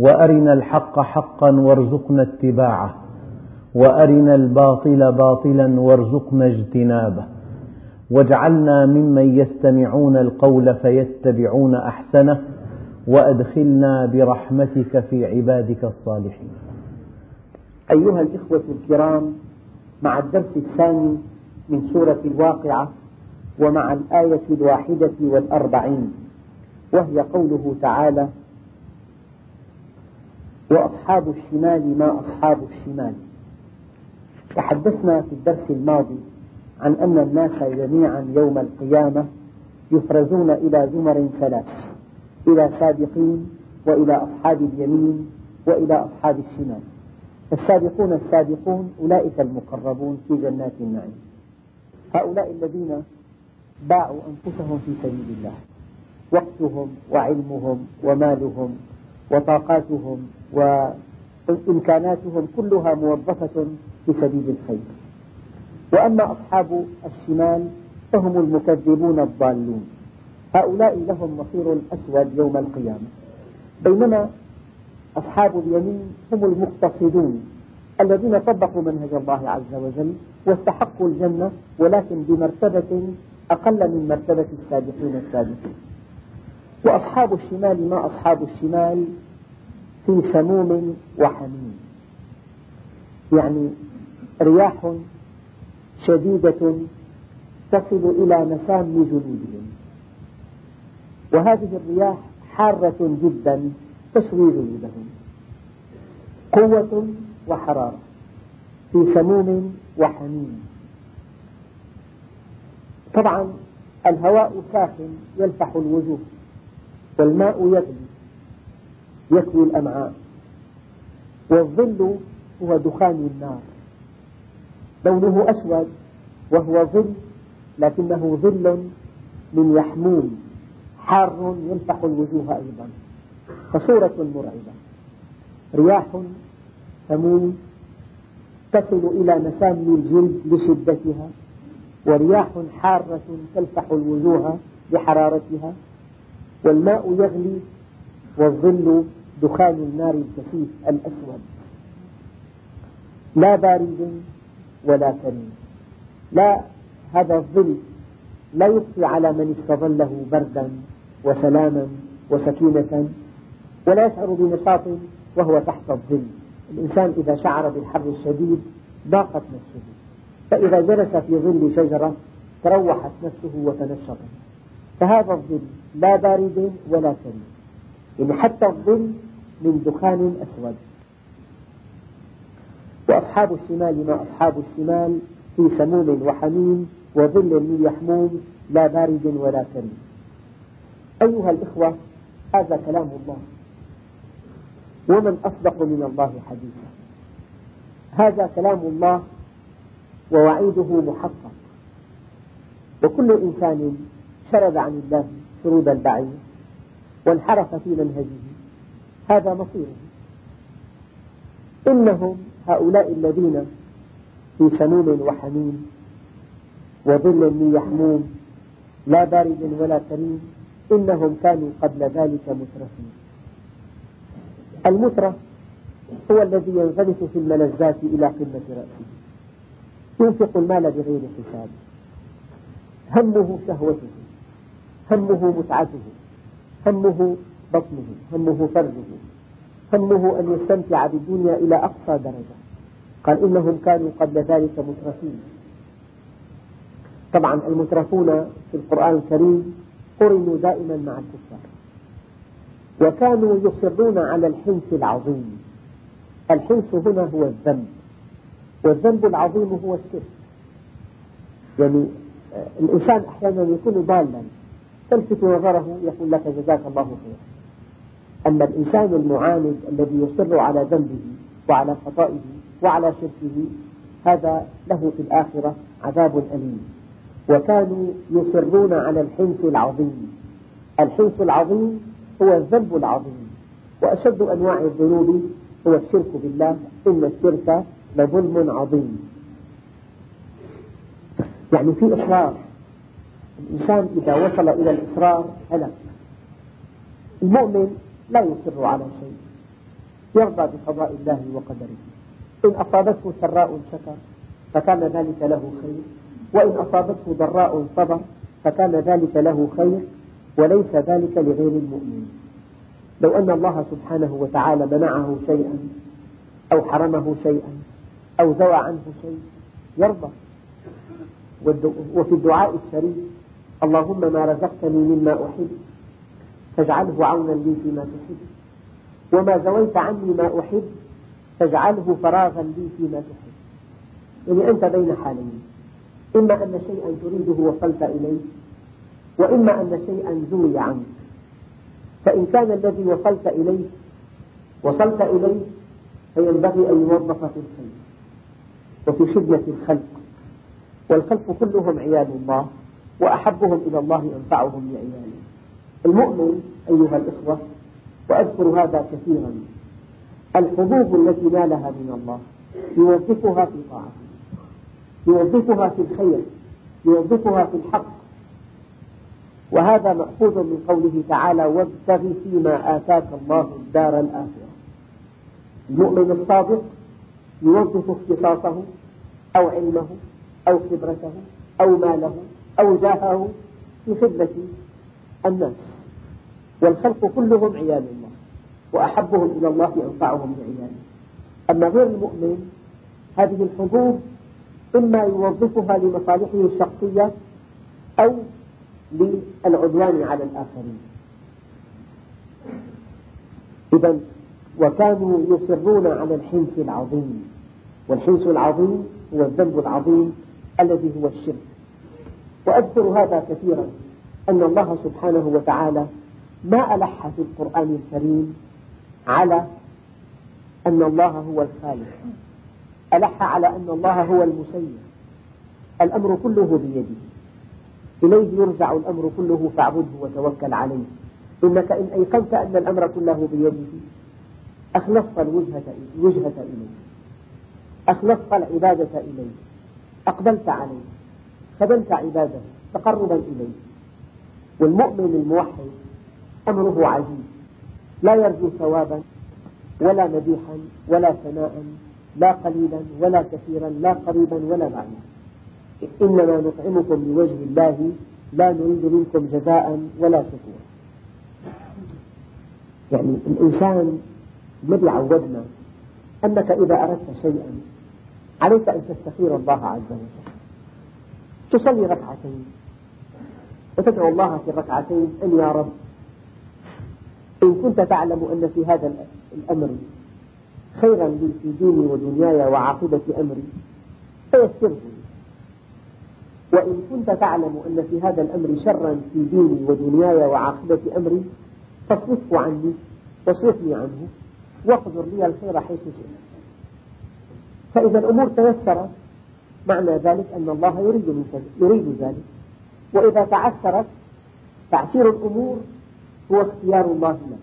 وأرنا الحق حقا وارزقنا اتباعه وأرنا الباطل باطلا وارزقنا اجتنابه. واجعلنا ممن يستمعون القول فيتبعون أحسنه وأدخلنا برحمتك في عبادك الصالحين. أيها الإخوة الكرام مع الدرس الثاني من سورة الواقعة ومع الآية الواحدة والأربعين وهي قوله تعالى وأصحاب الشمال ما أصحاب الشمال. تحدثنا في الدرس الماضي عن أن الناس جميعا يوم القيامة يفرزون إلى زمر ثلاث إلى سابقين وإلى أصحاب اليمين وإلى أصحاب الشمال. السابقون السابقون أولئك المقربون في جنات النعيم. هؤلاء الذين باعوا أنفسهم في سبيل الله وقتهم وعلمهم ومالهم وطاقاتهم وإمكاناتهم كلها موظفة في سبيل الخير. وأما أصحاب الشمال فهم المكذبون الضالون. هؤلاء لهم مصير أسود يوم القيامة. بينما أصحاب اليمين هم المقتصدون الذين طبقوا منهج الله عز وجل واستحقوا الجنة ولكن بمرتبة أقل من مرتبة السابقين السابقين. وأصحاب الشمال ما أصحاب الشمال؟ في سموم وحميم. يعني رياح شديدة تصل إلى مسام جلودهم. وهذه الرياح حارة جدا تشوي جلودهم قوة وحرارة في سموم وحميم. طبعا الهواء ساخن يلفح الوجوه. والماء يغلي يكوي الأمعاء والظل هو دخان النار. لونه أسود وهو ظل لكنه ظل من يحموم. حار يلفح الوجوه أيضا. فصورة مرعبة. رياح سموم تصل إلى مسام الجلد لشدتها ورياح حارة تلفح الوجوه بحرارتها والماء يغلي والظل دخان النار الكثيف الأسود. لا بارد ولا كريم. لا هذا الظل لا يبقي على من استظله بردا وسلاما وسكينة ولا يشعر بنشاط وهو تحت الظل. الإنسان إذا شعر بالحر الشديد ضاقت نفسه. فإذا جلس في ظل شجرة تروحت نفسه وتنشطت. فهذا الظل لا بارد ولا كريم يعني حتى الظل من دخان أسود. وأصحاب الشمال ما أصحاب الشمال في سموم وحميم وظل من يحموم لا بارد ولا كريم أيها الإخوة هذا كلام الله. ومن أصدق من الله حديثا. هذا كلام الله ووعيده محقق. وكل إنسان شرد عن الله شرود البعير وانحرف في منهجه. هذا مصيره. إنهم هؤلاء الذين في سموم وحميم وظل من يحموم لا بارد ولا كريم إنهم كانوا قبل ذلك مترفين. المترف هو الذي ينغمس في الملذات إلى قمة رأسه. ينفق المال بغير حساب. همه شهوته. همه متعته همه بطنه همه فرجه همه أن يستمتع بالدنيا إلى أقصى درجة. قال إنهم كانوا قبل ذلك مترفين. طبعا المترفون في القرآن الكريم قرنوا دائما مع الكفار. وكانوا يصرون على الحنث العظيم. الحنث هنا هو الذنب. والذنب العظيم هو الشرك. يعني الإنسان أحيانا يكون ضالا. تلفت نظره يقول لك جزاك الله خيرا. أما الإنسان المعاند الذي يصر على ذنبه وعلى خطئه وعلى شركه هذا له في الآخرة عذاب أليم. وكانوا يصرون على الحنث العظيم. الحنث العظيم هو الذنب العظيم. وأشد أنواع الذنوب هو الشرك بالله إن الشرك لظلم عظيم. يعني في إصرار الإنسان إذا وصل إلى الإصرار هلك المؤمن لا يصر على شيء. يرضى بقضاء الله وقدره. إن أصابته سراء شكر فكان ذلك له خير. وإن أصابته ضراء صبر فكان ذلك له خير. وليس ذلك لغير المؤمن. لو أن الله سبحانه وتعالى منعه شيئا أو حرمه شيئا أو زوى عنه شيء يرضى. وفي الدعاء الشريف اللهم ما رزقتني مما أحب. فاجعله عونا لي فيما تحب. وما زويت عني ما أحب فاجعله فراغا لي فيما تحب. يعني أنت بين حالين. إما أن شيئا تريده وصلت إليه وإما أن شيئا زوي عنك. فإن كان الذي وصلت إليه وصلت إليه فينبغي أن يوظف في الخير. وفي خدمة الخلق. والخلق كلهم عيال الله. وأحبهم إلى الله أنفعهم لعياله المؤمن أيها الإخوة وأذكر هذا كثيرا الحظوظ التي نالها من الله يوظفها في طاعته يوظفها في الخير يوظفها في الحق. وهذا مأخوذ من قوله تعالى وابتغ فيما آتاك الله الدار الآخرة. المؤمن الصادق يوظف اختصاصه أو علمه أو خبرته أو ماله أو جاهه في خدمة الناس. والخلق كلهم عيال الله وأحبهم إلى الله أنفعهم لعياله أما غير المؤمن هذه الحظوظ إما يوظفها لمصالحه الشخصية أو للعدوان على الآخرين. إذا وكانوا يصرون على الحنث العظيم والحنث العظيم هو الذنب العظيم الذي هو الشرك. وأذكر هذا كثيرا أن الله سبحانه وتعالى ما ألح في القرآن الكريم على أن الله هو الخالق. ألح على أن الله هو المسير. الأمر كله بيده. إليه يرجع الأمر كله فاعبده وتوكل عليه. إنك إن أيقنت أن الأمر كله بيده أخلصت الوجهة إليه أخلصت العبادة إليه. أقبلت عليه. خدمت عباده تقربا إليه. والمؤمن الموحد أمره عجيب. لا يرجو ثوابا ولا مديحا ولا ثناء لا قليلا ولا كثيرا لا قريبا ولا بعيدا. إنما نطعمكم لوجه الله لا نريد منكم جزاء ولا شكورا. يعني الإنسان الذي عودنا أنك إذا أردت شيئا عليك أن تستخير الله عز وجل. تصلي ركعتين. وتدعو الله في الركعتين أن يا رب إن كنت تعلم أن في هذا الأمر خيرا لي في ديني ودنياي وعاقبة أمري فيسره وإن كنت تعلم أن في هذا الأمر شرا في ديني ودنياي وعاقبة أمري فاصرفه عني واصرفني عنه واقدر لي الخير حيث شئت. فإذا الأمور تيسرت معنى ذلك أن الله يريد يريد ذلك. وإذا تعثرت تعسير الأمور هو اختيار الله لك.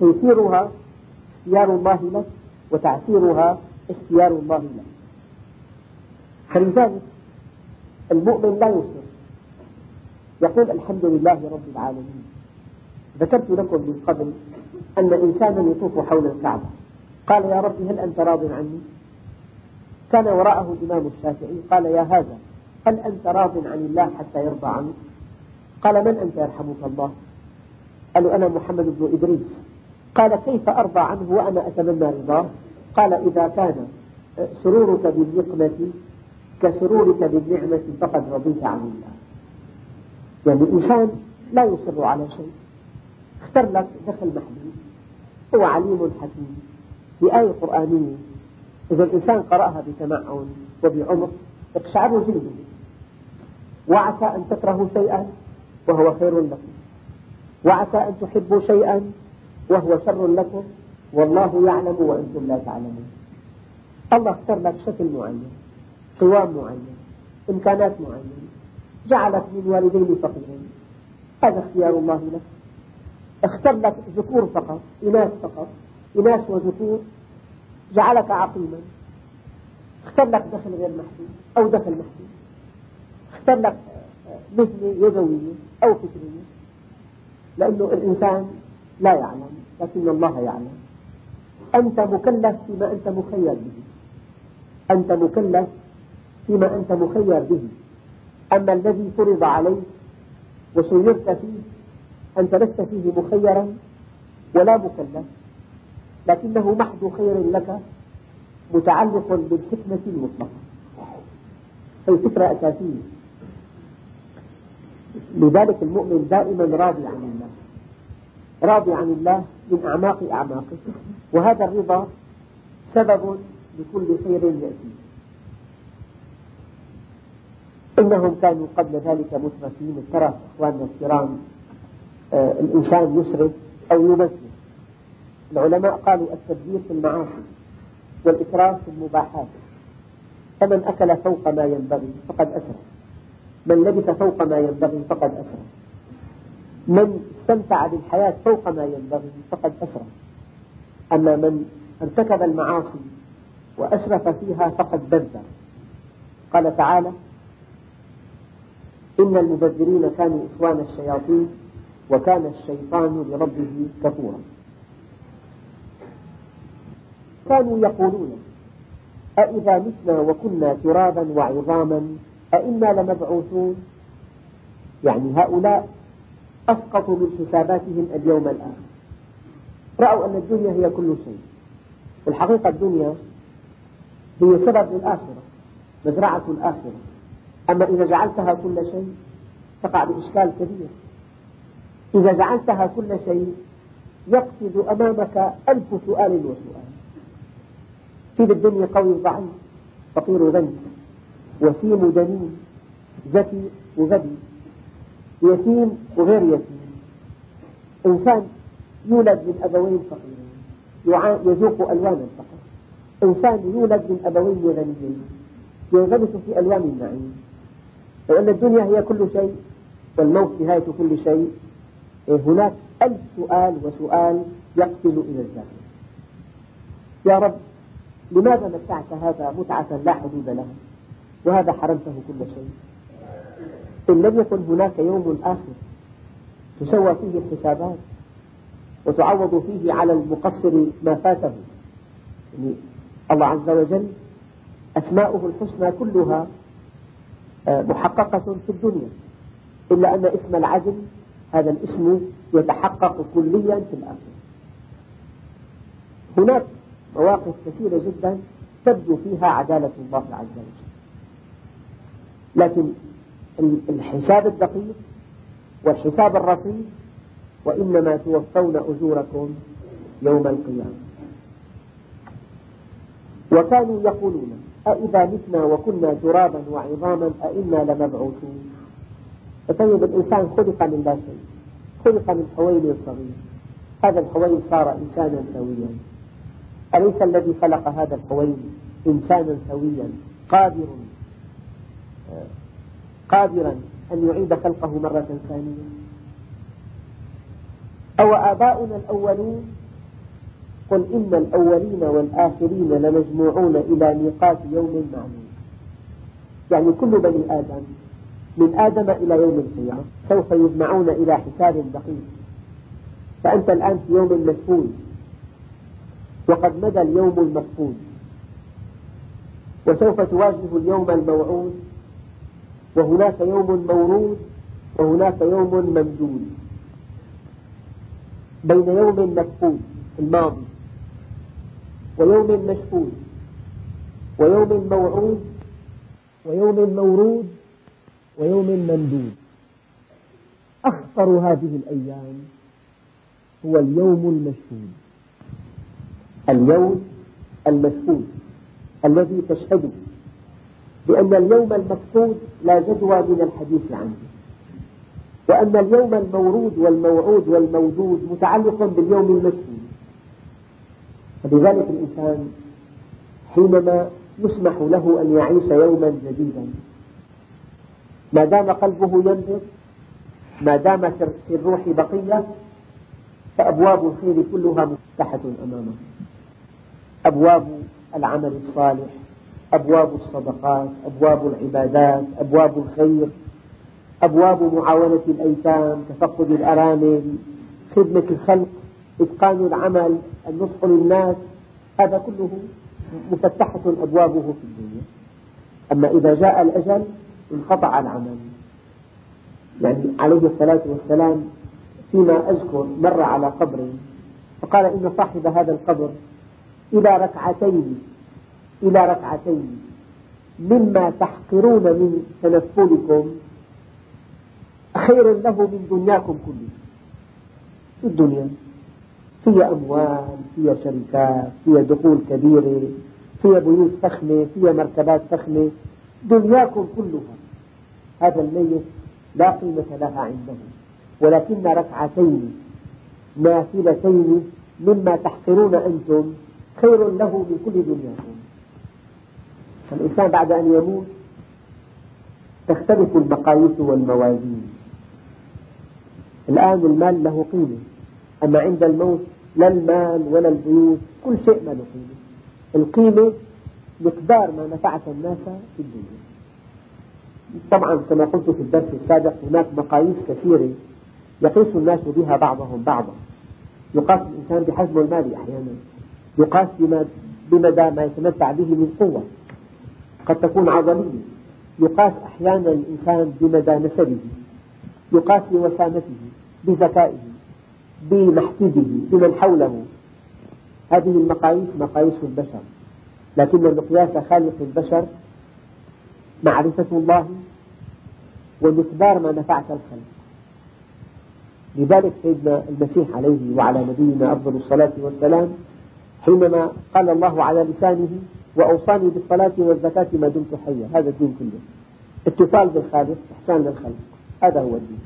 تيسيرها اختيار الله لك وتعسيرها اختيار الله لك. فلذلك المؤمن لا يصر يقول الحمد لله رب العالمين. ذكرت لكم من قبل أن إنسانا يطوف حول الكعبة. قال يا رب هل أنت راض عني؟ كان وراءه الإمام الشافعي قال يا هذا هل أنت راض عن الله حتى يرضى عنك؟ قال من أنت يرحمك الله؟ قالوا أنا محمد بن إدريس. قال كيف أرضى عنه وأنا أتمنى رضاه؟ قال إذا كان سرورك بالنقمة كسرورك بالنعمة فقد رضيت عن الله. يعني الإنسان لا يصر على شيء. اختر لك دخل محدود هو عليم حكيم. في آية قرآنية. إذا الإنسان قرأها بتمعن وبعمق يقشعر جلده وعسى أن تكرهوا شيئا وهو خير لكم. وعسى أن تحبوا شيئا وهو شر لكم. والله يعلم وأنتم لا تعلمون. الله اختار لك شكل معين قوام معين إمكانات معينة جعلك من والدين فقيرين. هذا اختيار الله لك. اختار لك ذكور فقط إناث فقط إناث وذكور جعلك عقيما. اختار لك دخل غير محدود أو دخل محدود. اختار لك مهنة يدوية أو فكرية لأنه الإنسان لا يعلم لكن الله يعلم. أنت مكلف فيما أنت مخير به. أنت مكلف فيما أنت مخير به. أما الذي فرض عليك وسيرت فيه أنت لست فيه مخيرا ولا مكلف. لكنه محض خير لك متعلق بالحكمة المطلقة. هي فكرة أساسية. لذلك المؤمن دائما راضي عن الله. راضي عن الله من أعماق أعماقه. وهذا الرضا سبب لكل خير يأتي إنهم كانوا قبل ذلك مترفين الترف إخواننا الكرام آه الإنسان يسرف أو يبذر العلماء قالوا التبذير في المعاصي والإسراف في المباحات. فمن أكل فوق ما ينبغي فقد أسرف من لبث فوق ما ينبغي فقد أسرف من استمتع بالحياة فوق ما ينبغي فقد أسرف أما من ارتكب المعاصي وأسرف فيها فقد بذر قال تعالى إن المبذرين كانوا إخوان الشياطين وكان الشيطان لربه كفورا. كانوا يقولون أإذا متنا وكنا ترابا وعظاما أئنا لمبعوثون؟ يعني هؤلاء أسقطوا من حساباتهم اليوم الآخر رأوا أن الدنيا هي كل شيء. الحقيقة الدنيا هي سبب للآخرة مزرعة الآخرة. أما إذا جعلتها كل شيء تقع بإشكال كبير. إذا جعلتها كل شيء يقصد أمامك ألف سؤال وسؤال. في بالدنيا قوي وضعيف. فقير وغني وسيم ودنيم ذكي وغبي. يتيم وغير يتيم إنسان يولد من أبوين فقيرين يذوق ألوان الفقر. إنسان يولد من أبوين غنيين. ينغمس في ألوان النعيم. لأن الدنيا هي كل شيء والموت نهاية كل شيء. هناك ألف سؤال وسؤال يقتل إلى الزاهد يا رب لماذا متعت هذا متعة لا حدود لها وهذا حرمته كل شيء. إن لم يكن هناك يوم آخر تسوى فيه الحسابات وتعوض فيه على المقصر ما فاته. يعني الله عز وجل أسماؤه الحسنى كلها آه، محققة في الدنيا. إلا أن اسم العدل هذا الاسم يتحقق كليا في الآخرة. هناك مواقف كثيرة جدا تبدو فيها عدالة الله عز وجل. لكن الحساب الدقيق والحساب الرصيد وإنما توفون أجوركم يوم القيامة. وكانوا يقولون أإذا متنا وكنا ترابا وعظاما أئنا لمبعوثون. فطيب الإنسان خلق من لا شيء خلق من حويل صغير. هذا الحويل صار إنسانا سويا. أليس الذي خلق هذا الحويل إنسانا سويا قادر قادرا أن يعيد خلقه مرة ثانية. أو آباؤنا الأولون قل إن الأولين والآخرين لمجموعون إلى ميقات يوم معلوم. يعني كل بني آدم من آدم إلى يوم القيامة سوف يجمعون إلى حساب دقيق. فأنت الآن في يوم مشهود وقد مدى اليوم المفقود. وسوف تواجه اليوم الموعود. وهناك يوم مورود وهناك يوم ممدود. بين يوم مفقود الماضي ويوم مشهود ويوم موعود ويوم مورود ويوم ممدود. أخطر هذه الأيام هو اليوم المشهود. اليوم المشهود الذي تشهده لأن اليوم المفقود لا جدوى من الحديث عنه وأن اليوم المورود والموعود والموجود متعلق باليوم المشهود فلذلك الإنسان حينما يسمح له أن يعيش يوما جديدا ما دام قلبه ينبض ما دام في الروح بقية فأبواب الخير كلها مفتحة أمامه. أبواب العمل الصالح أبواب الصدقات أبواب العبادات أبواب الخير أبواب معاونة الأيتام تفقد الأرامل خدمة الخلق إتقان العمل النصح للناس هذا كله مفتحة أبوابه في الدنيا. أما إذا جاء الأجل انقطع العمل. يعني عليه الصلاة والسلام فيما أذكر مر على قبر فقال إن صاحب هذا القبر إلى ركعتين إلى ركعتين. مما تحقرون من تنفلكم. خير له من دنياكم كلها في الدنيا فيها أموال فيها شركات فيها دخول كبيرة فيها بيوت فخمة فيها مركبات فخمة. دنياكم كلها. هذا الميت لا قيمة لها عنده. ولكن ركعتين نافلتين مما تحقرون أنتم. خير له من كل دنياكم فالإنسان بعد أن يموت تختلف المقاييس والموازين. الآن المال له قيمة. أما عند الموت لا المال ولا البيوت كل شيء ما له قيمة. القيمة مقدار ما نفعت الناس في الدنيا. طبعا كما قلت في الدرس السابق هناك مقاييس كثيرة يقيس الناس بها بعضهم بعضا. يقاس الإنسان بحجمه المالي أحيانا. يقاس بمدى ما يتمتع به من قوة. قد تكون عضلية. يقاس أحيانا الإنسان بمدى نسبه يقاس بوسامته بذكائه بمحفزه بمن حوله. هذه المقاييس مقاييس البشر. لكن مقياس خالق البشر معرفة الله ومقدار ما نفعت الخلق. لذلك سيدنا المسيح عليه وعلى نبينا أفضل الصلاة والسلام حينما قال الله على لسانه وأوصاني بالصلاة والزكاة ما دمت حيا. هذا الدين كله. اتصال بالخالق إحسان للخلق هذا هو الدين.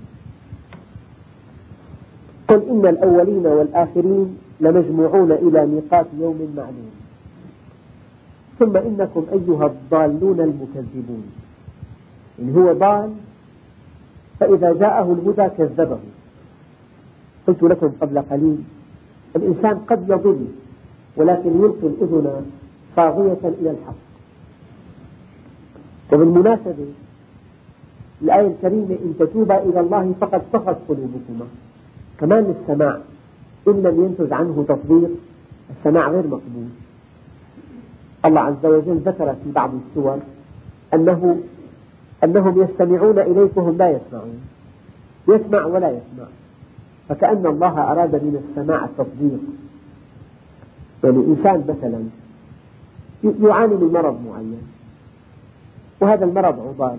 قل إن الأولين والآخرين لمجموعون إلى ميقات يوم معلوم. ثم إنكم أيها الضالون المكذبون. إن هو ضال فإذا جاءه الهدى كذبه. قلت لكم قبل قليل الإنسان قد يضل ولكن يلقي الأذن صاغية إلى الحق. وبالمناسبة الآية الكريمة إن تتوبا إلى الله فقد صغت قلوبكما. كمان السماع إن لم ينتج عنه تطبيق السماع غير مقبول. الله عز وجل ذكر في بعض السور أنه أنهم يستمعون إليك وهم لا يسمعون. يسمع ولا يسمع. فكأن الله أراد من السماع التطبيق يعني إنسان مثلا يعاني من مرض معين وهذا المرض عضال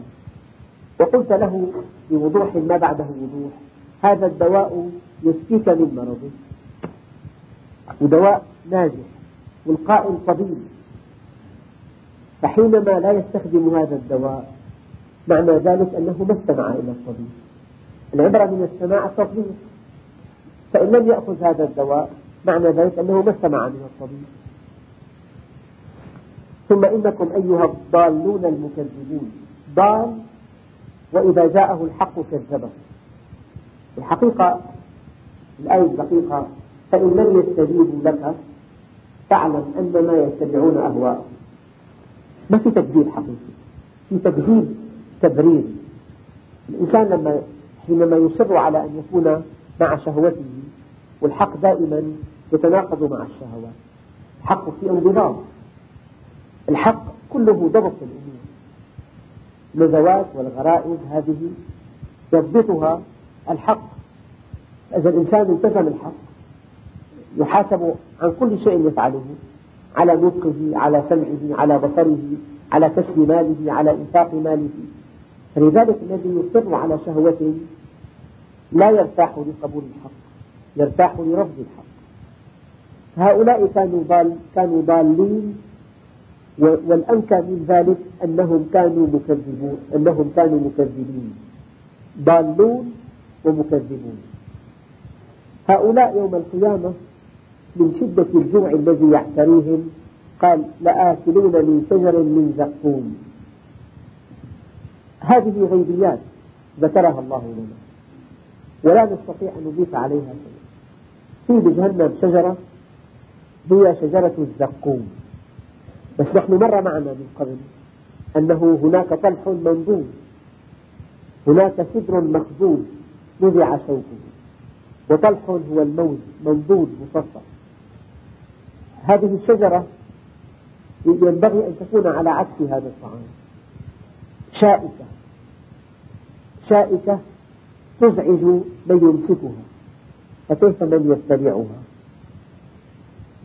وقلت له بوضوح ما بعده وضوح هذا الدواء يشفيك من مرضك ودواء ناجح والقائم طبيب فحينما لا يستخدم هذا الدواء معنى ذلك أنه ما استمع إلى الطبيب العبرة من السماع التطبيق. فإن لم يأخذ هذا الدواء معنى ذلك أنه ما استمع من الطبيب. ثم إنكم أيها الضالون المكذبون. ضال وإذا جاءه الحق كذبه. الحقيقة الآية الدقيقة فإن لم يستجيبوا لك فاعلم أنما يتبعون أهواءهم ما في تكذيب حقيقي. في تكذيب تبريري الإنسان لما حينما يصر على أن يكون مع شهوته والحق دائما يتناقض مع الشهوات. الحق في انضباط الحق كله ضبط الأمور. النزوات والغرائز هذه يضبطها الحق. إذا الإنسان التزم الحق يحاسب عن كل شيء يفعله على نطقه على سمعه على بصره على كسب ماله على إنفاق ماله. فلذلك الذي يصر على شهوته لا يرتاح لقبول الحق يرتاح لرفض الحق. هؤلاء كانوا ضال كانوا ضالين والأنكى من ذلك أنهم كانوا مكذبون أنهم كانوا مكذبين. ضالون ومكذبون. هؤلاء يوم القيامة من شدة الجوع الذي يعتريهم قال لآكلون من شجر من زقوم. هذه غيبيات ذكرها الله لنا. ولا نستطيع أن نضيف عليها شيء في بجهنم شجرة هي شجرة الزقوم. بس نحن مر معنا من قبل أنه هناك طلح منضود هناك سدر مخزون نزع شوكه وطلح هو الموز منضود مصفى هذه الشجرة ينبغي أن تكون على عكس هذا الطعام. شائكة. شائكة تزعج من يمسكها. فكيف من يتبعها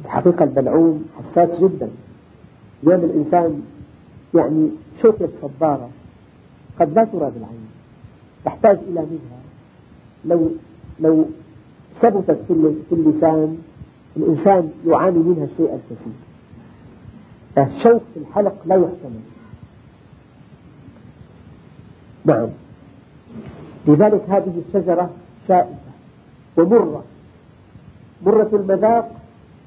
الحقيقة البلعوم حساس جدا. اليوم الإنسان يعني شوكة صبارة قد لا ترى بالعين. تحتاج إلى نزهة لو لو ثبتت في اللسان الإنسان يعاني منها الشيء الكثير الشوك في الحلق لا يحتمل. نعم. لذلك هذه الشجرة شائكة ومرة. مرة المذاق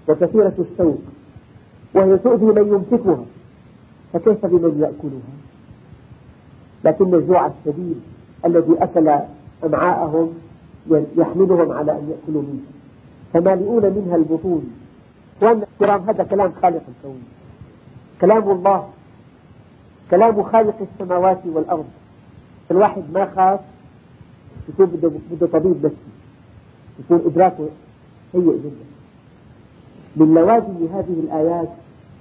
وكثيرة الشوك وهي تؤذي من يمسكها فكيف بمن يأكلها؟ لكن الجوع الشديد الذي أكل أمعاءهم يحملهم على أن يأكلوا منها فمالئون منها البطون. وأن الكرام هذا كلام خالق الكون. كلام الله كلام خالق السماوات والأرض. الواحد ما خاف يكون بده بده طبيب نفسي يكون إدراكه سيء جدا. من لوازم هذه الآيات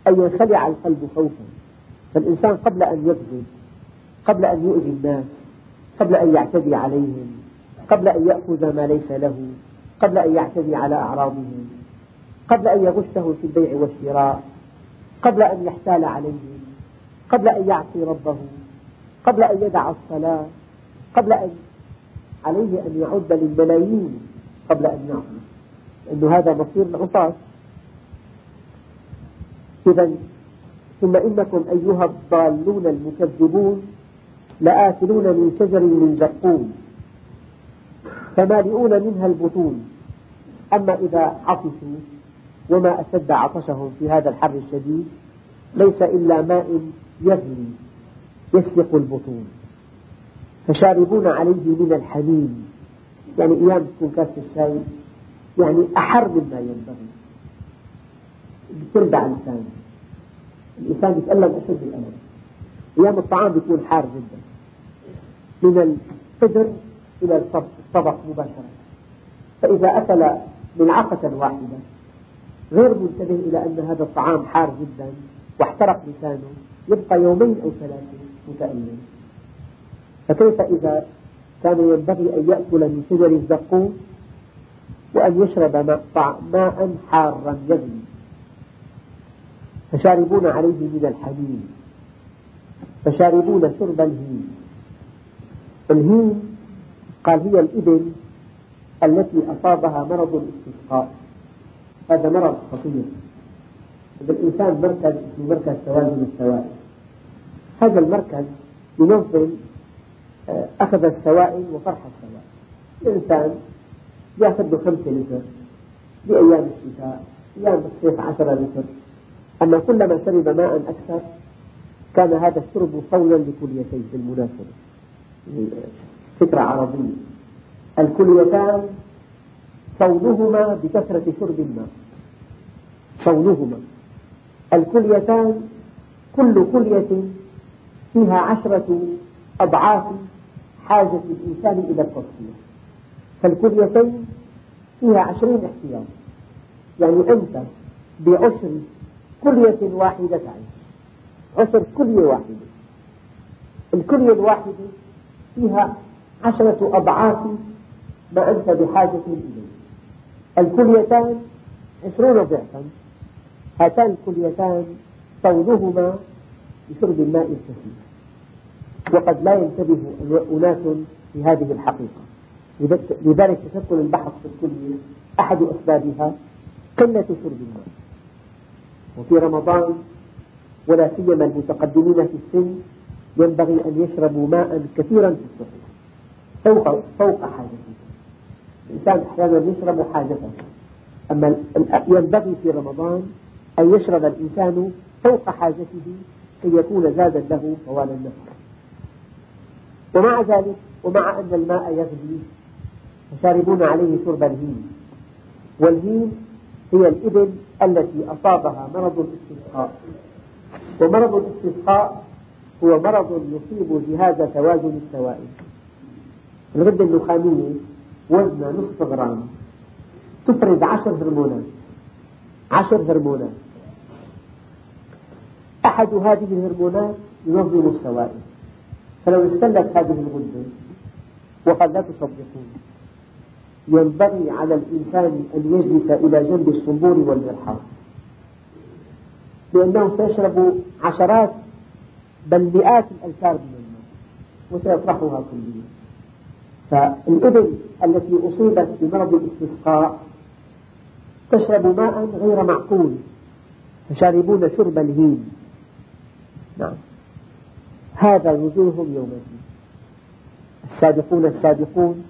أن ينخلع القلب خوفا فالإنسان قبل أن يكذب قبل أن يؤذي الناس قبل أن يعتدي عليهم قبل أن يأخذ ما ليس له قبل أن يعتدي على أعراضهم قبل أن يغشه في البيع والشراء قبل أن يحتال عليهم قبل أن يعصي ربه قبل أن يدع الصلاة قبل أن عليه أن يعد للملايين قبل أن يعصي لأن هذا مصير العصاة إذا ثم إنكم أيها الضالون المكذبون لآكلون من شجر من زقوم فمالئون منها البطون. أما إذا عطشوا وما أشد عطشهم في هذا الحر الشديد ليس إلا ماء يغلي يسلق البطون. فشاربون عليه من الحميم يعني أيام تكون كاسة الشاي يعني أحر مما ينبغي. بتردع اللسان الإنسان يتألم أشد الألم أيام الطعام بيكون حار جدا. من القدر إلى الطبق مباشرة. فإذا أكل ملعقة واحدة غير منتبه إلى أن هذا الطعام حار جدا واحترق لسانه يبقى يومين أو ثلاثة متألم فكيف إذا كان ينبغي أن يأكل من شجر الزقوم وأن يشرب ماء حارا يغلي؟ فشاربون عليه من الحميم فشاربون شرب الهيم الهيم قال هي الإبل التي أصابها مرض الاستسقاء. هذا مرض خطير. الإنسان مركز اسمه مركز توازن السوائل. هذا المركز ينظم آه، أخذ السوائل وطرح السوائل. الإنسان يأخذ له خمسة لتر بأيام الشتاء أيام الصيف عشرة لتر. أما كلما شرب ماء أكثر كان هذا الشرب صولا لكليتيه بالمناسبة فكرة عربية. الكليتان صولهما بكثرة شرب الماء. صولهما الكليتان كل كلية فيها عشرة أضعاف حاجة الإنسان إلى التصفية فالكليتين فيها عشرين احتياج يعني أنت بعشر كلية واحدة تعيش عشر كلية واحدة. الكلية الواحدة فيها عشرة أضعاف ما أنت بحاجة إليه. الكليتان عشرون ضعفا. هاتان الكليتان طولهما بشرب الماء الكثير. وقد لا ينتبه أناس في هذه الحقيقة. لذلك تشكل البحث في الكلية أحد أسبابها قلة شرب الماء. وفي رمضان ولا سيما المتقدمين في السن ينبغي أن يشربوا ماء كثيرا في السحور فوق فوق حاجتهم الإنسان أحيانا يشرب حاجته أما ينبغي في رمضان أن يشرب الإنسان فوق حاجته كي يكون زادا له طوال النهار. ومع ذلك ومع أن الماء يغلي فشاربون عليه شرب الهيم والهيم هي الإبل التي أصابها مرض الاستسقاء. ومرض الاستسقاء هو مرض يصيب جهاز توازن السوائل الغدة النخامية وزنها نصف غرام. تفرز عشر هرمونات. عشر هرمونات. أحد هذه الهرمونات ينظم السوائل. فلو اختلت هذه الغدة وقد لا تصدقون. ينبغي على الإنسان أن يجلس إلى جنب الصنبور والمرحاض لأنه سيشرب عشرات بل مئات الألفار من الماء وسيطرحها كليا فالإبل التي أصيبت بمرض الاستسقاء تشرب ماء غير معقول فشاربون شرب الهيم نعم. هذا نزولهم يوم الدين السابقون السابقون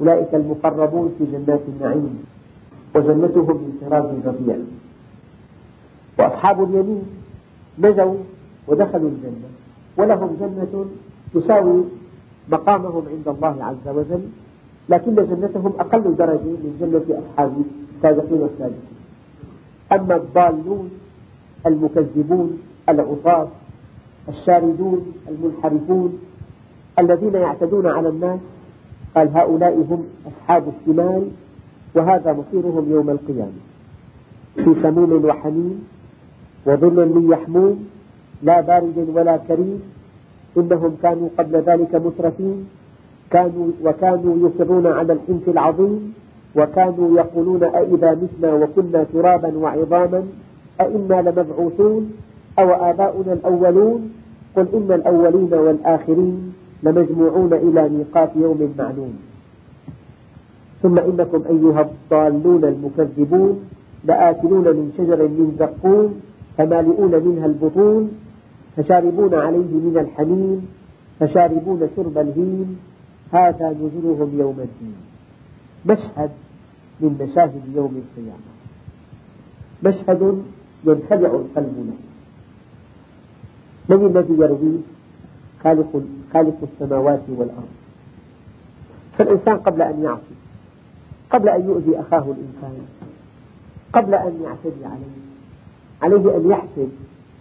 أولئك المقربون في جنات النعيم وجنتهم من طراز ربيع وأصحاب اليمين نجوا ودخلوا الجنة ولهم جنة تساوي مقامهم عند الله عز وجل لكن جنتهم أقل درجة من جنة أصحاب السابقين السابقين. أما الضالون المكذبون العصاة الشاردون المنحرفون الذين يعتدون على الناس قال هؤلاء هم أصحاب الشمال وهذا مصيرهم يوم القيامة. في سموم وحميم وظل من يحموم لا بارد ولا كريم إنهم كانوا قبل ذلك مترفين كانوا وكانوا يصرون على الحنث العظيم وكانوا يقولون أئذا متنا وكنا ترابا وعظاما أئنا لمبعوثون أو آباؤنا الأولون؟ قل إن الأولين والآخرين. لمجموعون إلى ميقات يوم معلوم. ثم إنكم أيها الضالون المكذبون لآكلون من شجر من زقوم فمالئون منها البطون فشاربون عليه من الحميم فشاربون شرب الهيم. هذا نزلهم يوم الدين. مشهد من مشاهد يوم القيامة. مشهد ينخدع القلب له. من الذي يرويه؟ خالق, خالق السماوات والأرض. فالإنسان قبل أن يعصي قبل أن يؤذي أخاه الإنسان قبل أن يعتدي عليه عليه أن يحسب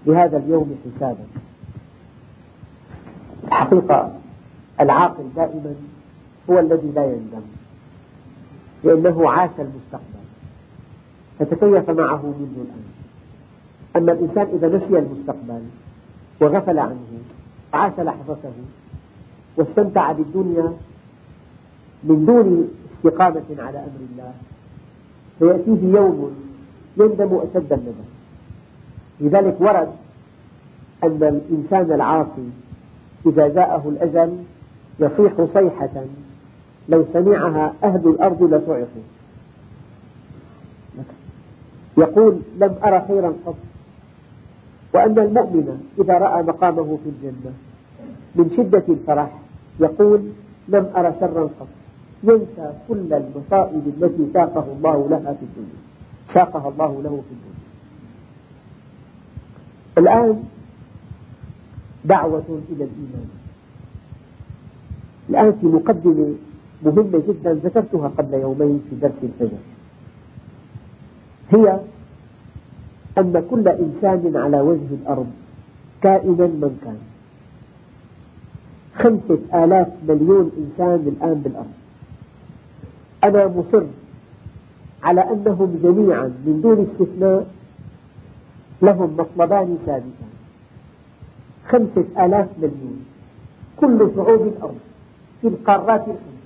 لهذا اليوم حسابا. الحقيقة العاقل دائما هو الذي لا يندم لأنه عاش المستقبل فتكيف معه منذ الآن. أما الإنسان إذا نسي المستقبل وغفل عنه وعاش لحظته واستمتع بالدنيا من دون استقامة على أمر الله. فيأتيه يوم يندم أشد الندم. لذلك ورد أن الإنسان العاصي إذا جاءه الأجل يصيح صيحة لو سمعها أهل الأرض لصعقوا. يقول لم أرى خيرا قط. وأن المؤمن إذا رأى مقامه في الجنة من شدة الفرح يقول لم أرى شرا قط ينسى كل المصائب التي ساقه الله لها في الدنيا ساقها الله له في الدنيا. الآن دعوة إلى الإيمان. الآن في مقدمة مهمة جدا ذكرتها قبل يومين في درس الفجر. هي أن كل إنسان على وجه الأرض كائنا من كان. خمسة آلاف مليون إنسان الآن بالأرض. أنا مصر على أنهم جميعا من دون استثناء لهم مطلبان ثابتان. خمسة آلاف مليون. كل شعوب الأرض في القارات الخمس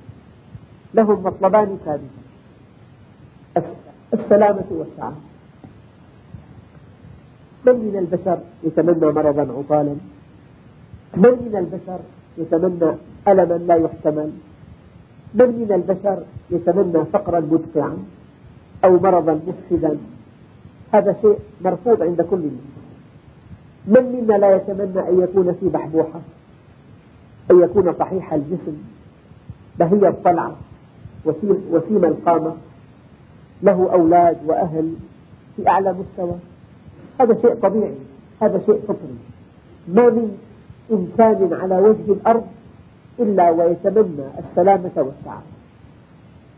لهم مطلبان ثابتان. السلامة والسعادة. من من البشر يتمنى مرضا عطالا من من البشر يتمنى ألما لا يحتمل؟ من من البشر يتمنى فقرا مدفعا أو مرضا مفسدا؟ هذا شيء مرفوض عند كل الناس من منا لا يتمنى أن يكون في بحبوحة؟ أن يكون صحيح الجسم؟ بهي الطلعة؟ وسيم القامة؟ له أولاد وأهل في أعلى مستوى؟ هذا شيء طبيعي هذا شيء فطري. ما من إنسان على وجه الأرض إلا ويتمنى السلامة والسعادة.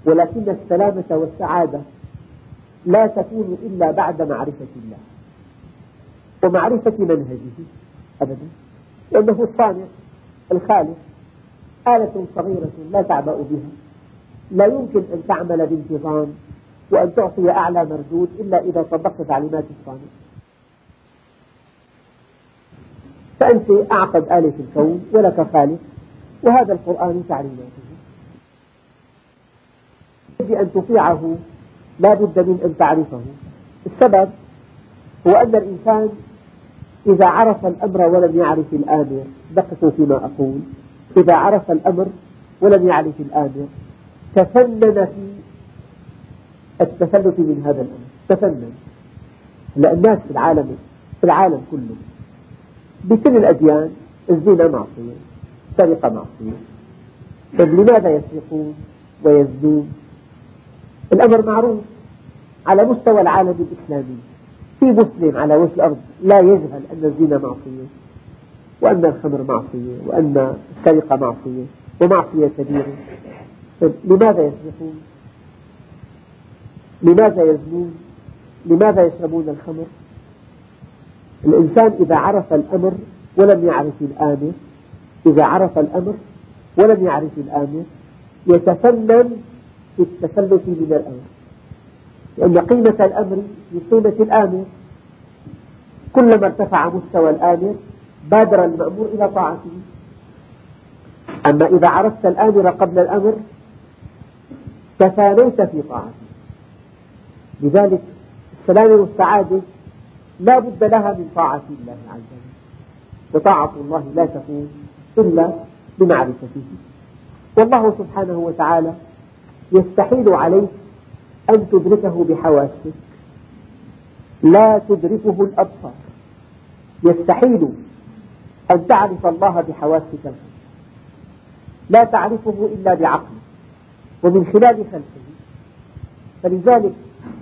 ولكن السلامة والسعادة لا تكون إلا بعد معرفة الله ومعرفة منهجه أبدا. لأنه الصانع الخالق آلة صغيرة لا تعبأ بها. لا يمكن أن تعمل بانتظام وأن تعطي أعلى مردود إلا إذا طبقت تعليمات الصانع. فأنت أعقد آلة الكون ولك خالق وهذا القرآن تعليماته يجب أن تطيعه لا بد من أن تعرفه. السبب هو أن الإنسان إذا عرف الأمر ولم يعرف الآمر دققوا فيما أقول. إذا عرف الأمر ولم يعرف الآمر تفنن في التفلت من هذا الأمر. تفنن لأن الناس في العالم في العالم كله بكل الأديان الزنا معصية السرقة معصية. طيب لماذا يسرقون ويزنون؟ الأمر معروف على مستوى العالم الإسلامي. في مسلم على وجه الأرض لا يجهل أن الزنا معصية وأن الخمر معصية وأن السرقة معصية ومعصية كبيرة. طيب لماذا يسرقون؟ لماذا يزنون؟ لماذا يشربون الخمر؟ الإنسان إذا عرف الأمر ولم يعرف الآمر إذا عرف الأمر ولم يعرف الآمر يتفنن في التفلت من الأمر. لأن قيمة الأمر في قيمة الآمر. كلما ارتفع مستوى الآمر بادر المأمور إلى طاعته. أما إذا عرفت الآمر قبل الأمر تفانيت في طاعته. لذلك السلامة والسعادة لا بد لها من طاعة الله عز وجل. وطاعة الله لا تكون إلا بمعرفته. والله سبحانه وتعالى يستحيل عليك أن تدركه بحواسك لا تدركه الأبصار. يستحيل أن تعرف الله بحواسك لا تعرفه إلا بعقلك ومن خلال خلقه. فلذلك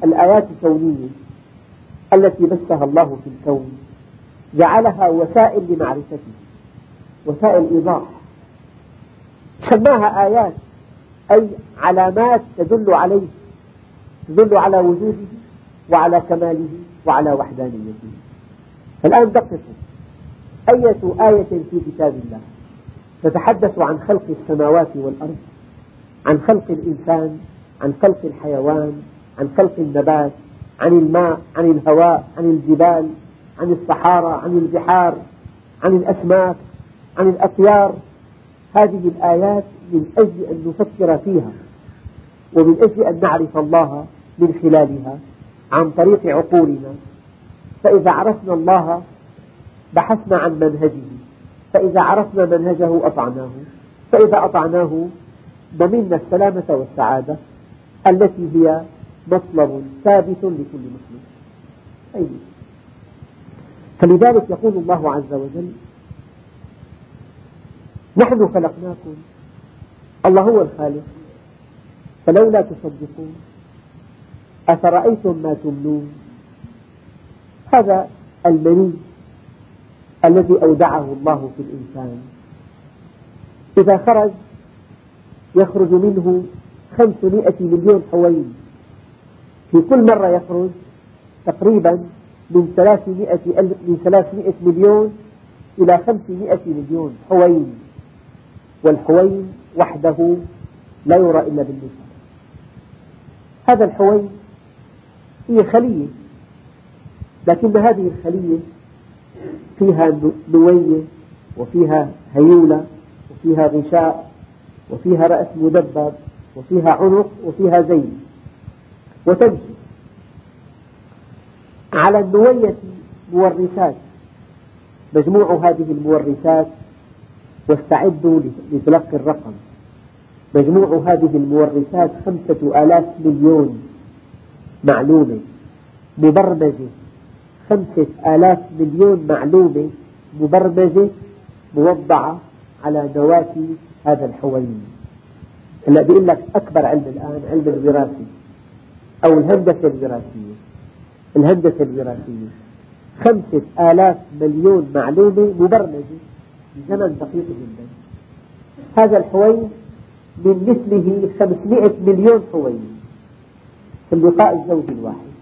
الآيات الكونية التي بثها الله في الكون. جعلها وسائل لمعرفته وسائل إيضاح. سماها آيات أي علامات تدل عليه تدل على وجوده وعلى كماله وعلى وحدانيته. الآن دققوا. أية آية في كتاب الله؟ تتحدث عن خلق السماوات والأرض عن خلق الإنسان عن خلق الحيوان عن خلق النبات عن الماء عن الهواء عن الجبال عن الصحارى عن البحار عن الأسماك عن الأطيار. هذه الآيات من أجل أن نفكر فيها ومن أجل أن نعرف الله من خلالها عن طريق عقولنا. فإذا عرفنا الله بحثنا عن منهجه فإذا عرفنا منهجه أطعناه فإذا أطعناه ضمننا السلامة والسعادة التي هي مطلب ثابت لكل مسلم. أي فلذلك يقول الله عز وجل نحن خلقناكم الله هو الخالق فلولا تصدقون أفرأيتم ما تمنون؟ هذا المني الذي أودعه الله في الإنسان. إذا خرج يخرج منه خمسمائة مليون حوين في كل مرة يخرج تقريبا من ثلاثمائة, من ثلاثمائة مليون إلى خمسمائة مليون حوين والحوين وحده لا يرى إلا بالنسبة. هذا الحوين هي خلية لكن هذه الخلية فيها نوية وفيها هيولة وفيها غشاء وفيها رأس مدبب وفيها عنق وفيها زين وتمشي على النوية مورثات مجموع هذه المورثات واستعدوا لتلقي الرقم. مجموع هذه المورثات خمسة آلاف مليون معلومة. مبرمجة خمسة آلاف مليون معلومة. مبرمجة موضعة على نواة هذا الحوين هلا بيقول لك أكبر علم الآن علم الوراثة. أو الهندسة الوراثية الهندسة الوراثية خمسة آلاف مليون معلومة مبرمجة بزمن دقيق جدا. هذا الحوين من مثله 500 مليون حوين في اللقاء الزوجي الواحد.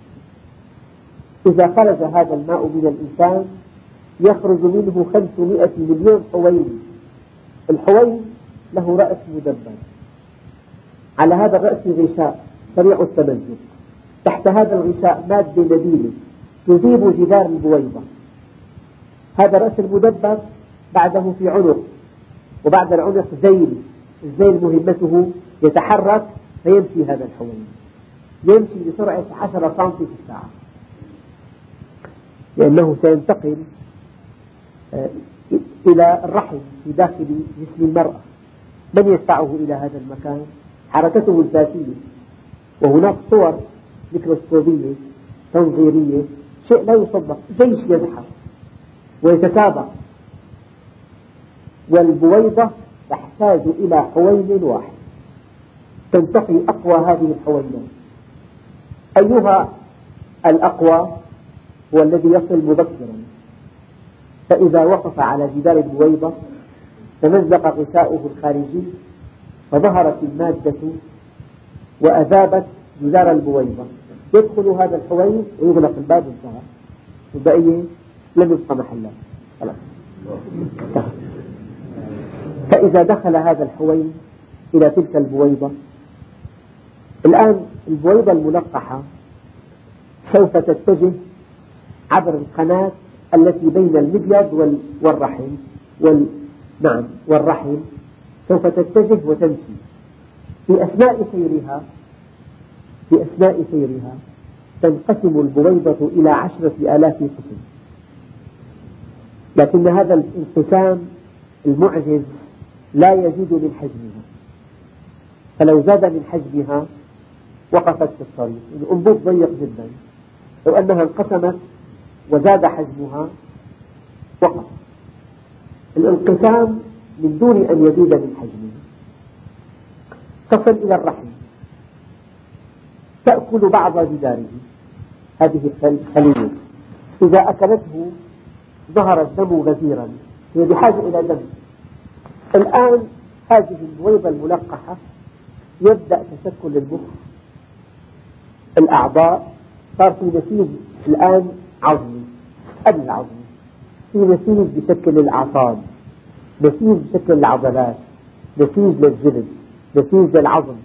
إذا خرج هذا الماء من الإنسان يخرج منه 500 مليون حوين الحوين له رأس مدبر. على هذا الرأس غشاء سريع التمزق. تحت هذا الغشاء مادة نبيلة تذيب جدار البويضة. هذا الرأس المدبر بعده في عنق وبعد العنق ذيل الذيل مهمته يتحرك فيمشي هذا الحوين يمشي بسرعة عشرة سم في الساعة. لأنه سينتقل آه، إلى الرحم في داخل جسم المرأة. من يدفعه إلى هذا المكان؟ حركته الذاتية. وهناك صور ميكروسكوبية تنظيرية شيء لا يصدق جيش يزحف ويتتابع. والبويضة تحتاج إلى حوين واحد. تنتقي أقوى هذه الحوينات أيها الأقوى هو الذي يصل مبكرا. فإذا وقف على جدار البويضة تمزق غشاؤه الخارجي فظهرت المادة وأذابت جدار البويضة. يدخل هذا الحوين ويغلق الباب وانتهى والبقية لم يبقى محلا. خلاص. فإذا دخل هذا الحوين إلى تلك البويضة الآن البويضة الملقحة سوف تتجه عبر القناة التي بين المبيض والرحم وال... نعم والرحم. سوف تتجه وتمشي. في أثناء سيرها في أثناء سيرها. تنقسم البويضة إلى عشرة آلاف قسم. لكن هذا الانقسام المعجز لا يزيد من حجمها. فلو زاد من حجمها وقفت في الطريق. الأنبوب ضيق جدا. لو أنها انقسمت وزاد حجمها وقف. الانقسام من دون أن يزيد من حجمه تصل إلى الرحم. تأكل بعض جداره. هذه الخلية. إذا أكلته ظهر الدم غزيرا. هي بحاجة إلى دم. الآن هذه البويضة الملقحة يبدأ تشكل المخ الأعضاء صار في نسيج الآن عظمي. قبل العظمي. في نسيج بشكل الأعصاب. نسيج بشكل العضلات. نسيج للجلد. نسيج للعظم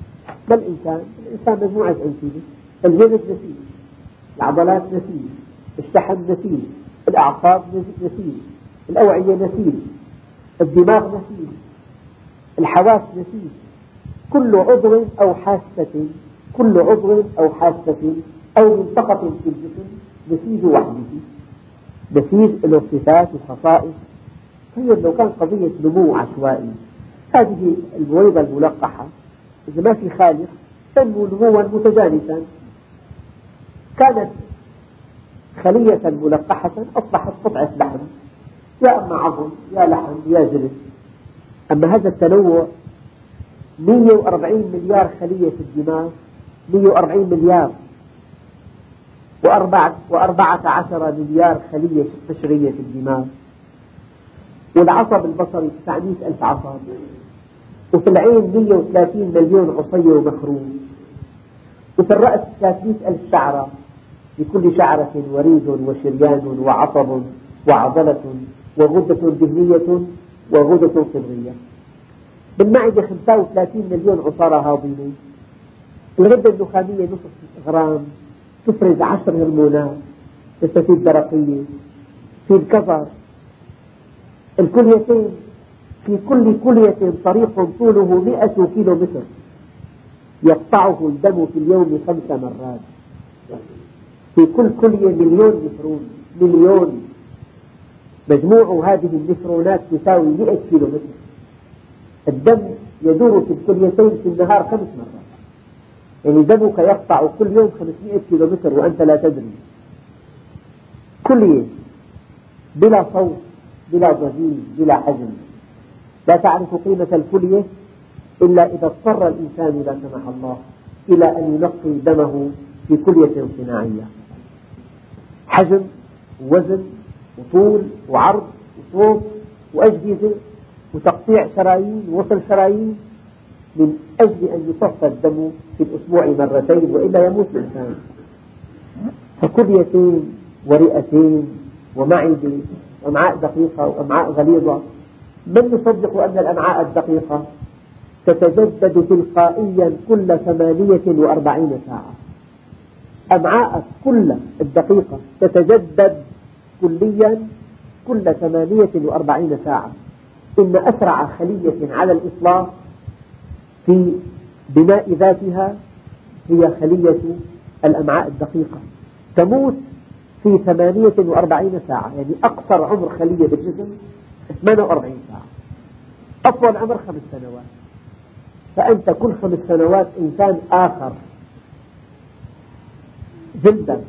ما الإنسان؟ الإنسان مجموعة أنسجة الجلد نسيج العضلات نسيج الشحم نسيج الأعصاب نسيج الأوعية نسيج الدماغ نسيج الحواس نسيج. كل عضو أو حاسة كل عضو أو حاسة أو منطقة في الجسم نسيج وحده. نسيج له صفات وخصائص. طيب لو كان قضية نمو عشوائي. هذه البويضة الملقحة. إذا ما في خالق تنمو نموا متجانسا. كانت خلية ملقحة أصبحت قطعة لحم يا أما عظم يا لحم يا جلد. أما هذا التنوع 140 مليار خلية في الدماغ 140 مليار وأربعة, عشر مليار خلية قشرية في الدماغ. والعصب البصري 900 ألف عصب. وفي العين 130 مليون عصي ومخروم. وفي الرأس 300 ألف شعرة. لكل شعرة وريد وشريان وعصب وعضلة وغدة دهنية وغدة صدرية بالمعدة 35 مليون عصارة هاضمة الغدة النخامية نصف غرام. تفرز عشر هرمونات. تستفيد درقية في الكظر الكليتين في كل كلية طريق طوله مئة كيلو متر يقطعه الدم في اليوم خمس مرات. في كل كلية مليون نفرون مليون. مجموع هذه النفرونات تساوي مئة كيلو متر الدم يدور في الكليتين في النهار خمس مرات. يعني دمك يقطع كل يوم 500 كيلو متر وأنت لا تدري. كلية. بلا صوت بلا ضجيج بلا حجم لا تعرف قيمة الكلية إلا إذا اضطر الإنسان لا سمح الله إلى أن ينقي دمه في كلية صناعية. حجم ووزن وطول وعرض وصوت وأجهزة وتقطيع شرايين ووصل شرايين من أجل أن يصفى الدم في الأسبوع مرتين وإلا يموت الإنسان. فكليتين ورئتين ومعدة وأمعاء دقيقة وأمعاء غليظة من يصدق أن الأمعاء الدقيقة تتجدد تلقائيا كل ثمانية وأربعين ساعة. أمعاءك كل الدقيقة تتجدد كليا كل ثمانية وأربعين ساعة. إن أسرع خلية على الإطلاق في بناء ذاتها هي خلية الأمعاء الدقيقة. تموت في ثمانية وأربعين ساعة يعني أقصر عمر خلية بالجسم 48 ساعة. أطول عمر خمس سنوات. فأنت كل خمس سنوات إنسان آخر. جلدك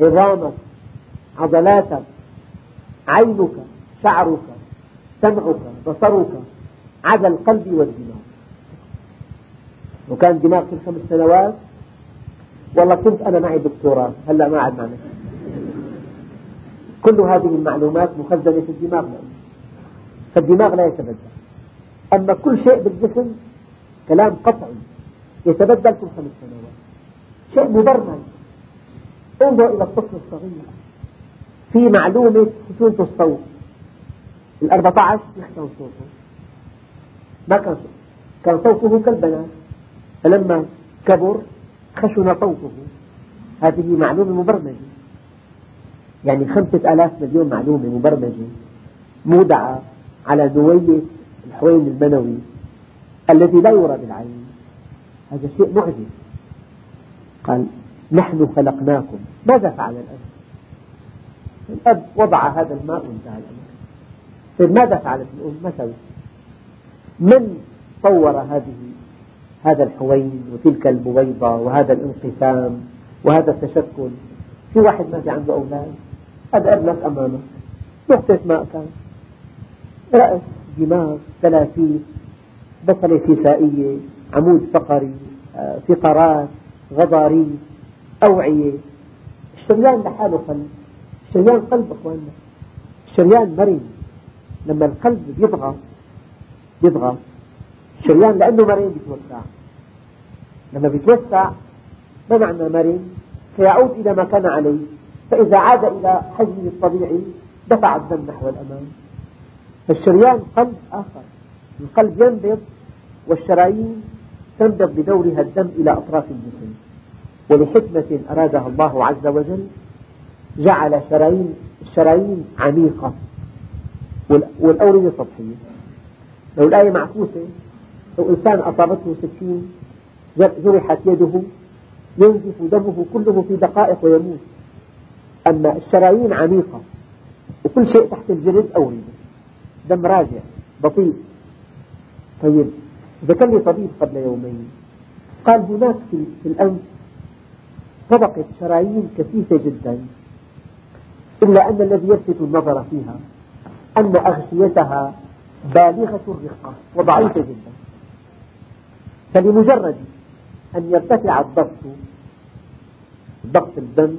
عظامك عضلاتك عينك شعرك سمعك بصرك عدا القلب والدماغ. وكان دماغ كل خمس سنوات؟ والله كنت أنا معي دكتوراه هلأ ما عاد معنا. كل هذه المعلومات مخزنة في الدماغ. فالدماغ لا يتبدل. أما كل شيء بالجسم كلام قطعي يتبدل كل خمس سنوات. شيء مبرمج انظر إلى الطفل الصغير. في معلومة خشونة الصوت. ال 14 يخشن صوته. ما كان صوت. كان صوته كالبنات. فلما كبر خشن صوته. هذه معلومة مبرمجة. يعني خمسة آلاف مليون معلومة مبرمجة مودعة. على نوية الحوين المنوي الذي لا يرى بالعين. هذا شيء معجز قال نحن خلقناكم. ماذا فعل الأب؟ الأب وضع هذا الماء وانتهى الأمر. طيب ماذا فعلت الأم؟ ما سوت؟ من طور هذه هذا الحوين وتلك البويضة وهذا الانقسام وهذا التشكل؟ في واحد ما في عنده أولاد؟ هذا ابنك أمامك. نقطة ماء كان. رأس دماغ ثلاثيث بصلة كسائية عمود فقري آه، فقرات غضاريف أوعية. الشريان لحاله قلب. الشريان قلب أخواننا. الشريان مرن. لما القلب يضغط يضغط. الشريان لأنه مرن بيتوسع. لما بيتوسع ما معنى مرن؟ سيعود إلى ما كان عليه. فإذا عاد إلى حجمه الطبيعي دفع الدم نحو الأمام. فالشريان قلب آخر. القلب ينبض والشرايين تنبض بدورها الدم إلى أطراف الجسم. ولحكمة أرادها الله عز وجل جعل شرايين الشرايين عميقة. والأوردة سطحية. لو الآية معكوسة لو إنسان أصابته سكين جرحت يده ينزف دمه كله في دقائق ويموت. أما الشرايين عميقة وكل شيء تحت الجلد أوردة دم راجع بطيء طيب ذكر لي طبيب قبل يومين. قال هناك في الأنف طبقة شرايين كثيفة جدا. إلا أن الذي يلفت النظر فيها أن أغشيتها بالغة الرقة وضعيفة جدا. فلمجرد أن يرتفع الضغط ضغط الدم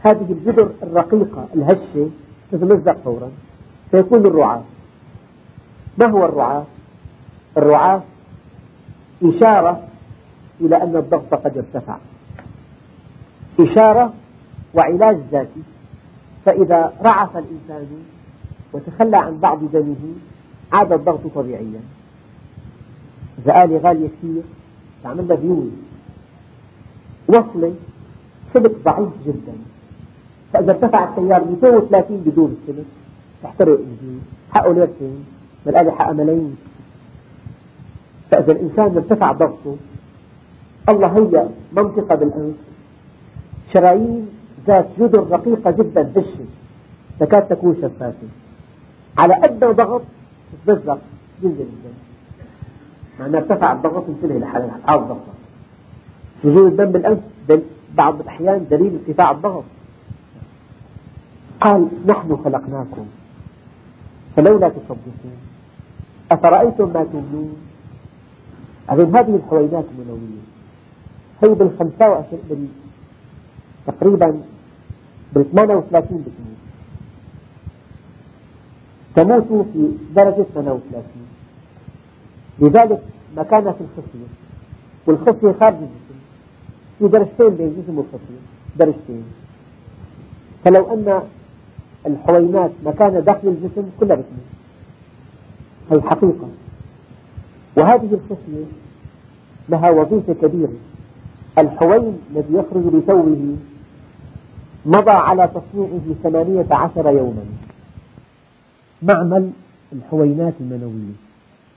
هذه الجدر الرقيقة الهشة تتمزق فورا. فيكون الرعاة. ما هو الرعاة؟ الرعاة إشارة إلى أن الضغط قد ارتفع. إشارة وعلاج ذاتي. فإذا رعف الإنسان وتخلى عن بعض دمه عاد الضغط طبيعيا. إذا آلة غالية كثير تعمل لها فيوز وصلة سلك ضعيف جدا. فإذا ارتفع التيار 230 بدون السلك تحترق حقه ليرتين بالآلة حقها ملايين فإذا الإنسان ارتفع ضغطه الله هيأ منطقة بالأنف شرايين ذات جدر رقيقة جدا هشة تكاد تكون شفافة على أدنى ضغط تتمزق ينزل الدم معناه ارتفع الضغط انتبه لحالة الضغط وجود الدم بالأنف بعض الأحيان دليل ارتفاع الضغط. قال نحن خلقناكم. فلولا تصدقون أفرأيتم ما تمنون أظن هذه الحوينات المنوية. هي بال 25 بال تقريبا بال 38 بتموت تموت في درجة 38 لذلك مكانها في الخصية والخصية خارج الجسم في درجتين بين الجسم والخصية درجتين. فلو أن الحوينات مكان داخل الجسم كلها بتموت هي حقيقة وهذه الخصية لها وظيفة كبيرة. الحوين الذي يخرج بثوبه مضى على تصنيعه ثمانية عشر يوما. معمل الحوينات المنوية.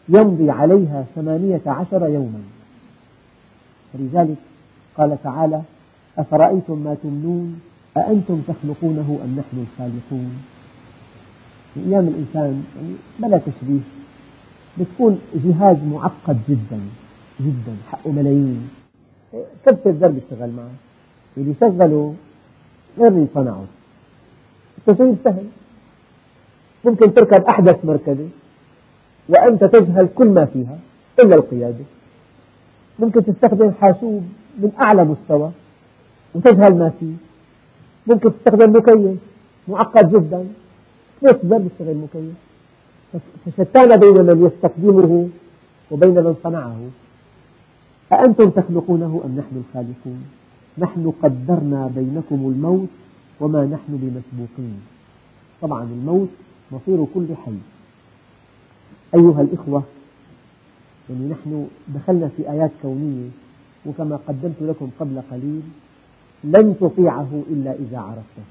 يمضي عليها ثمانية عشر يوما. ولذلك قال تعالى أفرأيتم ما تمنون أأنتم تخلقونه أم نحن الخالقون؟ أيام الإنسان يعني بلا تشبيه بتكون جهاز معقد جدا جدا حقه ملايين. كبسة زر بيشتغل معه؟ اللي شغله غير اللي صنعه التشغيل سهل. ممكن تركب أحدث مركبة وأنت تجهل كل ما فيها إلا القيادة. ممكن تستخدم حاسوب من أعلى مستوى وتجهل ما فيه. ممكن تستخدم مكيف. معقد جدا. ثلاث زر يشتغل مكيف؟ فشتان بين من يستخدمه وبين من صنعه. أأنتم تخلقونه أم نحن الخالقون؟ نحن قدرنا بينكم الموت وما نحن بمسبوقين. طبعا الموت مصير كل حي. أيها الإخوة يعني نحن دخلنا في آيات كونية وكما قدمت لكم قبل قليل لن تطيعه إلا إذا عرفته.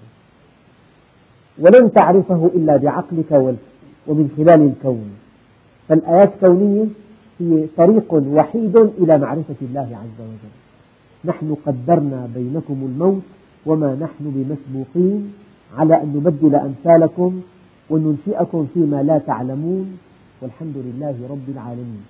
ولن تعرفه إلا بعقلك ومن خلال الكون. فالآيات الكونية هي طريق وحيد إلى معرفة الله عز وجل. نحن قدرنا بينكم الموت وما نحن بمسبوقين على أن نبدل أمثالكم وننشئكم فيما لا تعلمون. والحمد لله رب العالمين.